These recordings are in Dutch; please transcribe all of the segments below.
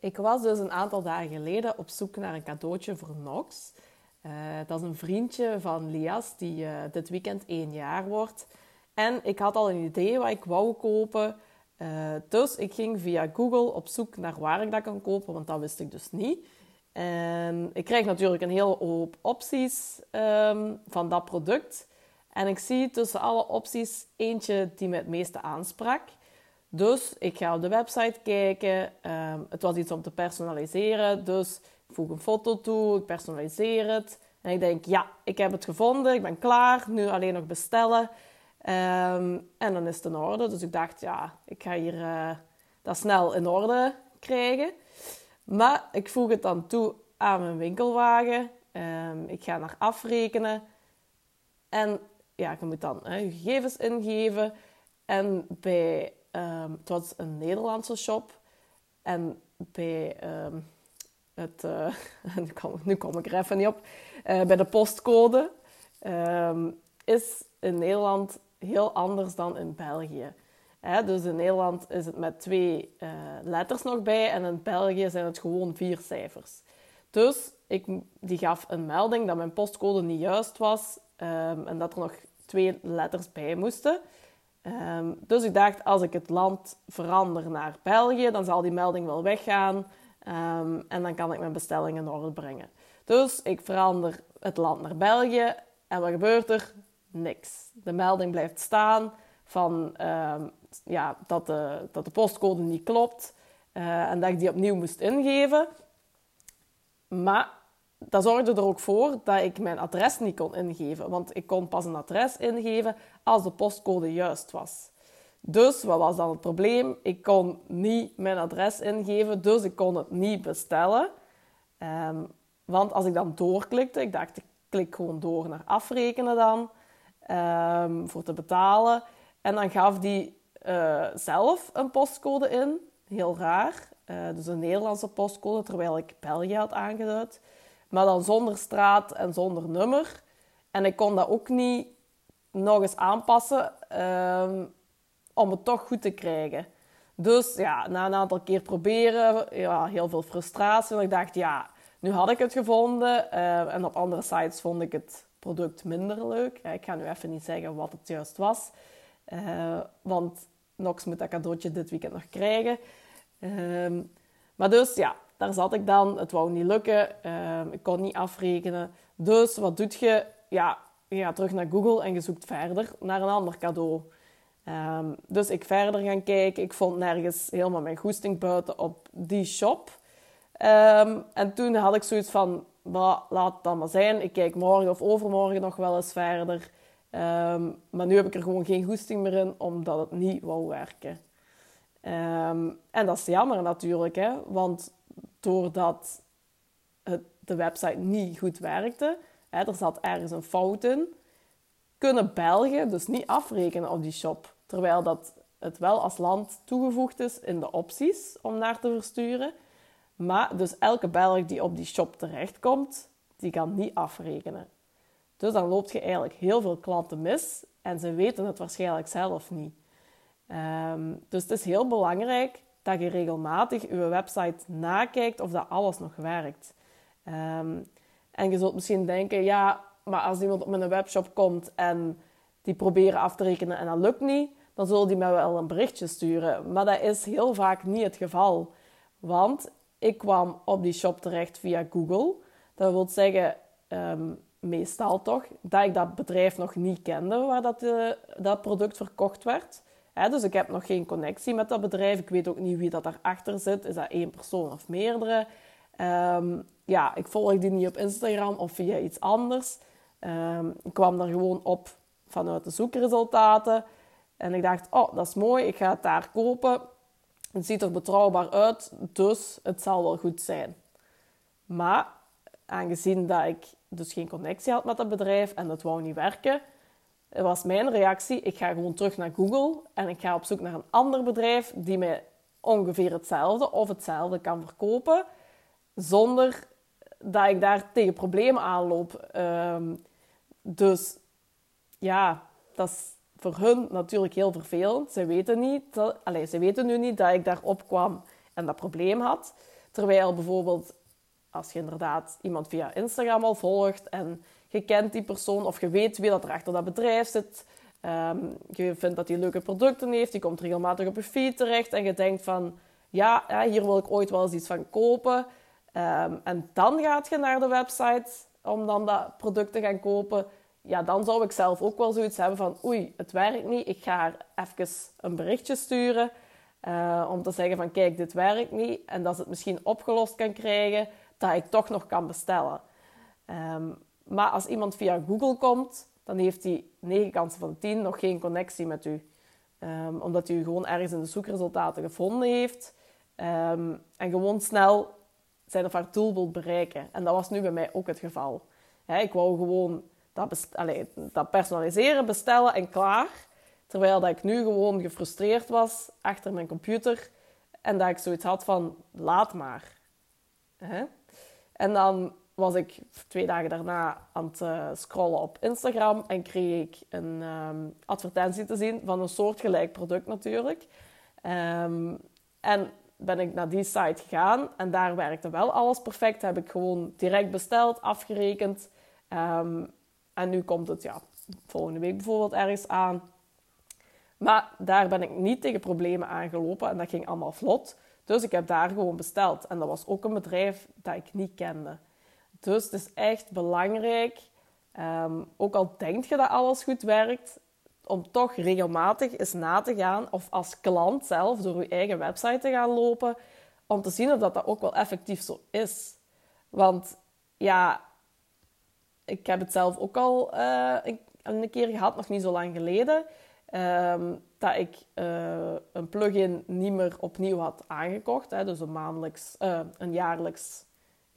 Ik was dus een aantal dagen geleden op zoek naar een cadeautje voor Nox. Uh, dat is een vriendje van Lias die uh, dit weekend één jaar wordt. En ik had al een idee wat ik wou kopen. Uh, dus ik ging via Google op zoek naar waar ik dat kan kopen, want dat wist ik dus niet. En ik krijg natuurlijk een hele hoop opties um, van dat product. En ik zie tussen alle opties eentje die me het meeste aansprak. Dus ik ga op de website kijken. Um, het was iets om te personaliseren. Dus ik voeg een foto toe, ik personaliseer het. En ik denk, ja, ik heb het gevonden, ik ben klaar. Nu alleen nog bestellen. Um, en dan is het in orde. Dus ik dacht, ja, ik ga hier uh, dat snel in orde krijgen. Maar ik voeg het dan toe aan mijn winkelwagen. Um, ik ga naar afrekenen. En ja, je moet dan hè, gegevens ingeven. En bij, um, het was een Nederlandse shop. En bij um, het, uh, nu, kom, ik er even niet op, uh, bij de postcode um, is in Nederland heel anders dan in België. Dus in Nederland is het met twee uh, letters nog bij en in België zijn het gewoon vier cijfers. Dus ik, die gaf een melding dat mijn postcode niet juist was en dat er nog twee letters bij moesten. Um, dus ik dacht, als ik het land verander naar België, dan zal die melding wel weggaan. Um, en dan kan ik mijn bestelling in orde brengen. Dus ik verander het land naar België. En wat gebeurt er? Niks. De melding blijft staan van um, ja, dat, de, dat de postcode niet klopt. Uh, en dat ik die opnieuw moest ingeven. Maar dat zorgde er ook voor dat ik mijn adres niet kon ingeven. Want ik kon pas een adres ingeven als de postcode juist was. Dus wat was dan het probleem? Ik kon niet mijn adres ingeven, dus ik kon het niet bestellen. Um, want als ik dan doorklikte, ik dacht ik klik gewoon door naar afrekenen dan, um, voor te betalen. En dan gaf die uh, zelf een postcode in, heel raar. Uh, dus een Nederlandse postcode, terwijl ik België had aangeduid maar dan zonder straat en zonder nummer. En ik kon dat ook niet nog eens aanpassen um, om het toch goed te krijgen. Dus ja, na een aantal keer proberen, ja, heel veel frustratie. En ik dacht, ja, nu had ik het gevonden. Uh, en op andere sites vond ik het product minder leuk. Ik ga nu even niet zeggen wat het juist was. Uh, want Nox moet dat cadeautje dit weekend nog krijgen. Uh, maar dus ja, daar zat ik dan. Het wou niet lukken. Uh, ik kon niet afrekenen. Dus wat doe je? Ja, je gaat terug naar Google en je zoekt verder naar een ander cadeau. Um, dus ik verder gaan kijken. Ik vond nergens helemaal mijn goesting buiten op die shop. Um, en toen had ik zoiets van, laat het dan maar zijn. Ik kijk morgen of overmorgen nog wel eens verder. Maar nu heb ik er gewoon geen goesting meer in, omdat het niet wou werken. en dat is jammer natuurlijk, hè? want doordat het, de website niet goed werkte, hè, er zat ergens een fout in, kunnen Belgen dus niet afrekenen op die shop. Terwijl dat het wel als land toegevoegd is in de opties om naar te versturen. Maar dus elke Belg die op die shop terechtkomt, die kan niet afrekenen. Dus dan loopt je eigenlijk heel veel klanten mis en ze weten het waarschijnlijk zelf niet. Um, dus het is heel belangrijk dat je regelmatig je website nakijkt of dat alles nog werkt. Um, en je zult misschien denken, ja, maar als iemand op mijn webshop komt en die proberen af te rekenen en dat lukt niet, dan zullen die mij wel een berichtje sturen. Maar dat is heel vaak niet het geval. Want ik kwam op die shop terecht via Google. Dat wil zeggen, um, meestal toch, dat ik dat bedrijf nog niet kende waar dat, uh, dat product verkocht werd dus ik heb nog geen connectie met dat bedrijf. Ik weet ook niet wie dat daarachter zit. Is dat één persoon of meerdere? Um, ja, ik volg die niet op Instagram of via iets anders. Um, ik kwam daar gewoon op vanuit de zoekresultaten. En ik dacht, oh, dat is mooi. Ik ga het daar kopen. Het ziet er betrouwbaar uit, dus het zal wel goed zijn. Maar aangezien dat ik dus geen connectie had met dat bedrijf en het wou niet werken, was mijn reactie, ik ga gewoon terug naar Google en ik ga op zoek naar een ander bedrijf die mij ongeveer hetzelfde of hetzelfde kan verkopen, zonder dat ik daar tegen problemen aanloop. Um, dus ja, dat is voor hun natuurlijk heel vervelend. Ze weten, niet allez, ze weten nu niet dat ik daarop kwam en dat probleem had. Terwijl bijvoorbeeld als je inderdaad iemand via Instagram al volgt en je kent die persoon of je weet wie dat er achter dat bedrijf zit, ehm, je vindt dat hij leuke producten heeft, die komt regelmatig op je feed terecht en je denkt van ja, hier wil ik ooit wel eens iets van kopen. Ehm, en dan gaat je naar de website om dan dat product te gaan kopen. Ja, dan zou ik zelf ook wel zoiets hebben van oei, het werkt niet. Ik ga haar even een berichtje sturen uh, om te zeggen van kijk, dit werkt niet. En dat ze het misschien opgelost kan krijgen, dat ik toch nog kan bestellen. Ehm, maar als iemand via Google komt, dan heeft hij 9 kansen van 10 nog geen connectie met u. Um, omdat u gewoon ergens in de zoekresultaten gevonden heeft. Um, en gewoon snel zijn of haar doel wil bereiken. En dat was nu bij mij ook het geval. ik wou gewoon dat, dat personaliseren, bestellen en klaar. Terwijl dat ik nu gewoon gefrustreerd was achter mijn computer. En dat ik zoiets had van, laat maar. En dan was ik twee dagen daarna aan het uh, scrollen op Instagram en kreeg ik een um, advertentie te zien van een soortgelijk product natuurlijk. Um, en ben ik naar die site gegaan en daar werkte wel alles perfect. Heb ik gewoon direct besteld, afgerekend. Um, en nu komt het ja, volgende week bijvoorbeeld ergens aan. Maar daar ben ik niet tegen problemen aangelopen en dat ging allemaal vlot. Dus ik heb daar gewoon besteld. En dat was ook een bedrijf dat ik niet kende. Dus het is echt belangrijk, um, ook al denk je dat alles goed werkt, om toch regelmatig eens na te gaan of als klant zelf door je eigen website te gaan lopen, om te zien of dat, dat ook wel effectief zo is. Want ja, ik heb het zelf ook al uh, een keer gehad, nog niet zo lang geleden, um, dat ik uh, een plugin niet meer opnieuw had aangekocht. Hè, dus een maandelijks, uh, een jaarlijks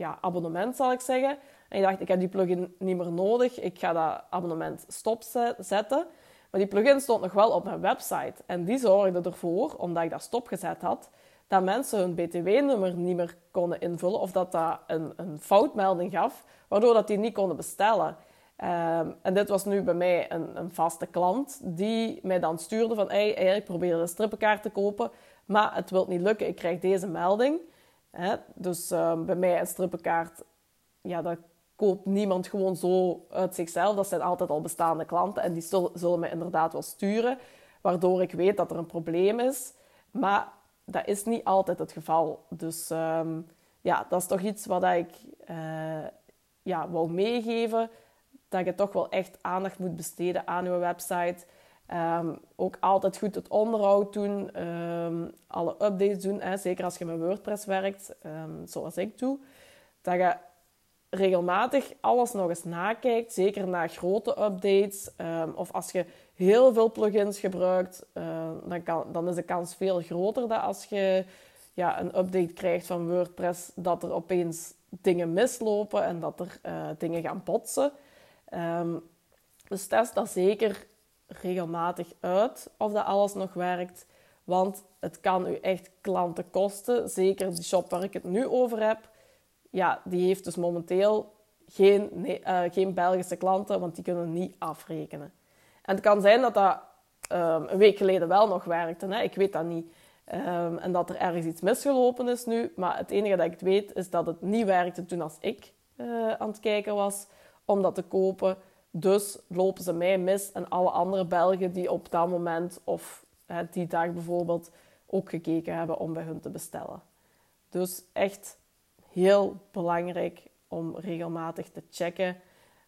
ja, abonnement zal ik zeggen. En ik dacht, ik heb die plugin niet meer nodig, ik ga dat abonnement stopzetten. Maar die plugin stond nog wel op mijn website. En die zorgde ervoor, omdat ik dat stopgezet had, dat mensen hun btw-nummer niet meer konden invullen of dat dat een, een foutmelding gaf, waardoor dat die niet konden bestellen. Ehm, en dit was nu bij mij een, een, vaste klant die mij dan stuurde van ik probeer een strippenkaart te kopen, maar het wil niet lukken, ik krijg deze melding. Dus ehm, bij mij een strippenkaart, ja, dat koopt niemand gewoon zo uit zichzelf. Dat zijn altijd al bestaande klanten en die zullen me inderdaad wel sturen, waardoor ik weet dat er een probleem is. Maar dat is niet altijd het geval. Dus ehm, ja, dat is toch iets wat ik uh, ja, wil meegeven. Dat je toch wel echt aandacht moet besteden aan je website. Ehm, ook altijd goed het onderhoud doen, um, alle updates doen. Hè? Zeker als je met WordPress werkt, zoals ik doe. Dat je regelmatig alles nog eens nakijkt, zeker na grote updates. Of als je heel veel plugins gebruikt, dan, dan is de kans veel groter dat als je ja, een update krijgt van WordPress, dat er opeens dingen mislopen en dat er uh, dingen gaan botsen. Dus test dat zeker regelmatig uit of dat alles nog werkt. Want het kan u echt klanten kosten. Zeker de shop waar ik het nu over heb ja, die heeft dus momenteel geen, nee, uh, geen Belgische klanten, want die kunnen niet afrekenen. En het kan zijn dat dat um, een week geleden wel nog werkte. Hè? Ik weet dat niet. Um, en dat er ergens iets misgelopen is nu. Maar het enige dat ik weet is dat het niet werkte toen als ik uh, aan het kijken was om dat te kopen. Dus lopen ze mij mis en alle andere Belgen die op dat moment of uh, die dag bijvoorbeeld ook gekeken hebben om bij hun te bestellen. Dus echt heel belangrijk om regelmatig te checken,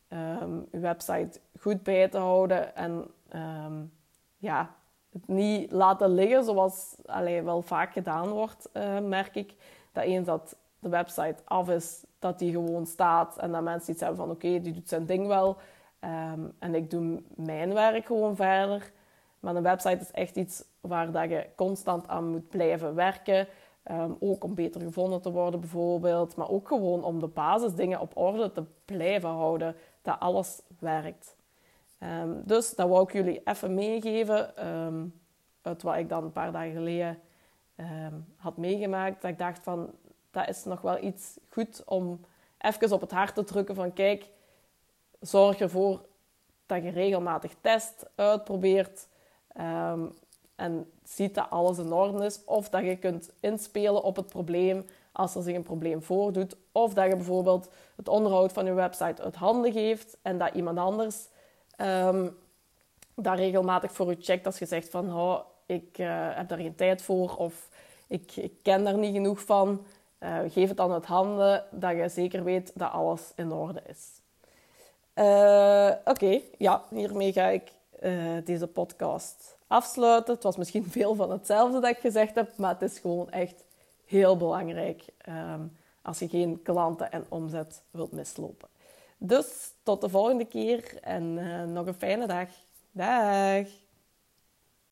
um, uw website goed bij te houden en um, ja, het niet laten liggen zoals allee, wel vaak gedaan wordt, uh, merk ik. Dat eens dat de website af is, dat die gewoon staat en dat mensen iets hebben van oké, die doet zijn ding wel um, en ik doe mijn werk gewoon verder. Maar een website is echt iets waar dat je constant aan moet blijven werken. Ehm, ook om beter gevonden te worden bijvoorbeeld. Maar ook gewoon om de basisdingen op orde te blijven houden. Dat alles werkt. Ehm, dus dat wou ik jullie even meegeven. Uit wat ik dan een paar dagen geleden had meegemaakt. Dat ik dacht van, dat is nog wel iets goed om even op het hart te drukken van... Kijk, zorg ervoor dat je regelmatig test, uitprobeert... en ziet dat alles in orde is. Of dat je kunt inspelen op het probleem als er zich een probleem voordoet. Of dat je bijvoorbeeld het onderhoud van je website uit handen geeft en dat iemand anders um, dat regelmatig voor je checkt als je zegt van oh, ik uh, heb daar geen tijd voor of ik, ik ken daar niet genoeg van. Uh, geef het dan uit handen dat je zeker weet dat alles in orde is. Uh, Oké, ja, hiermee ga ik deze podcast afsluiten. Het was misschien veel van hetzelfde dat ik gezegd heb, maar het is gewoon echt heel belangrijk um, als je geen klanten en omzet wilt mislopen. Dus tot de volgende keer en uh, nog een fijne dag. Dag!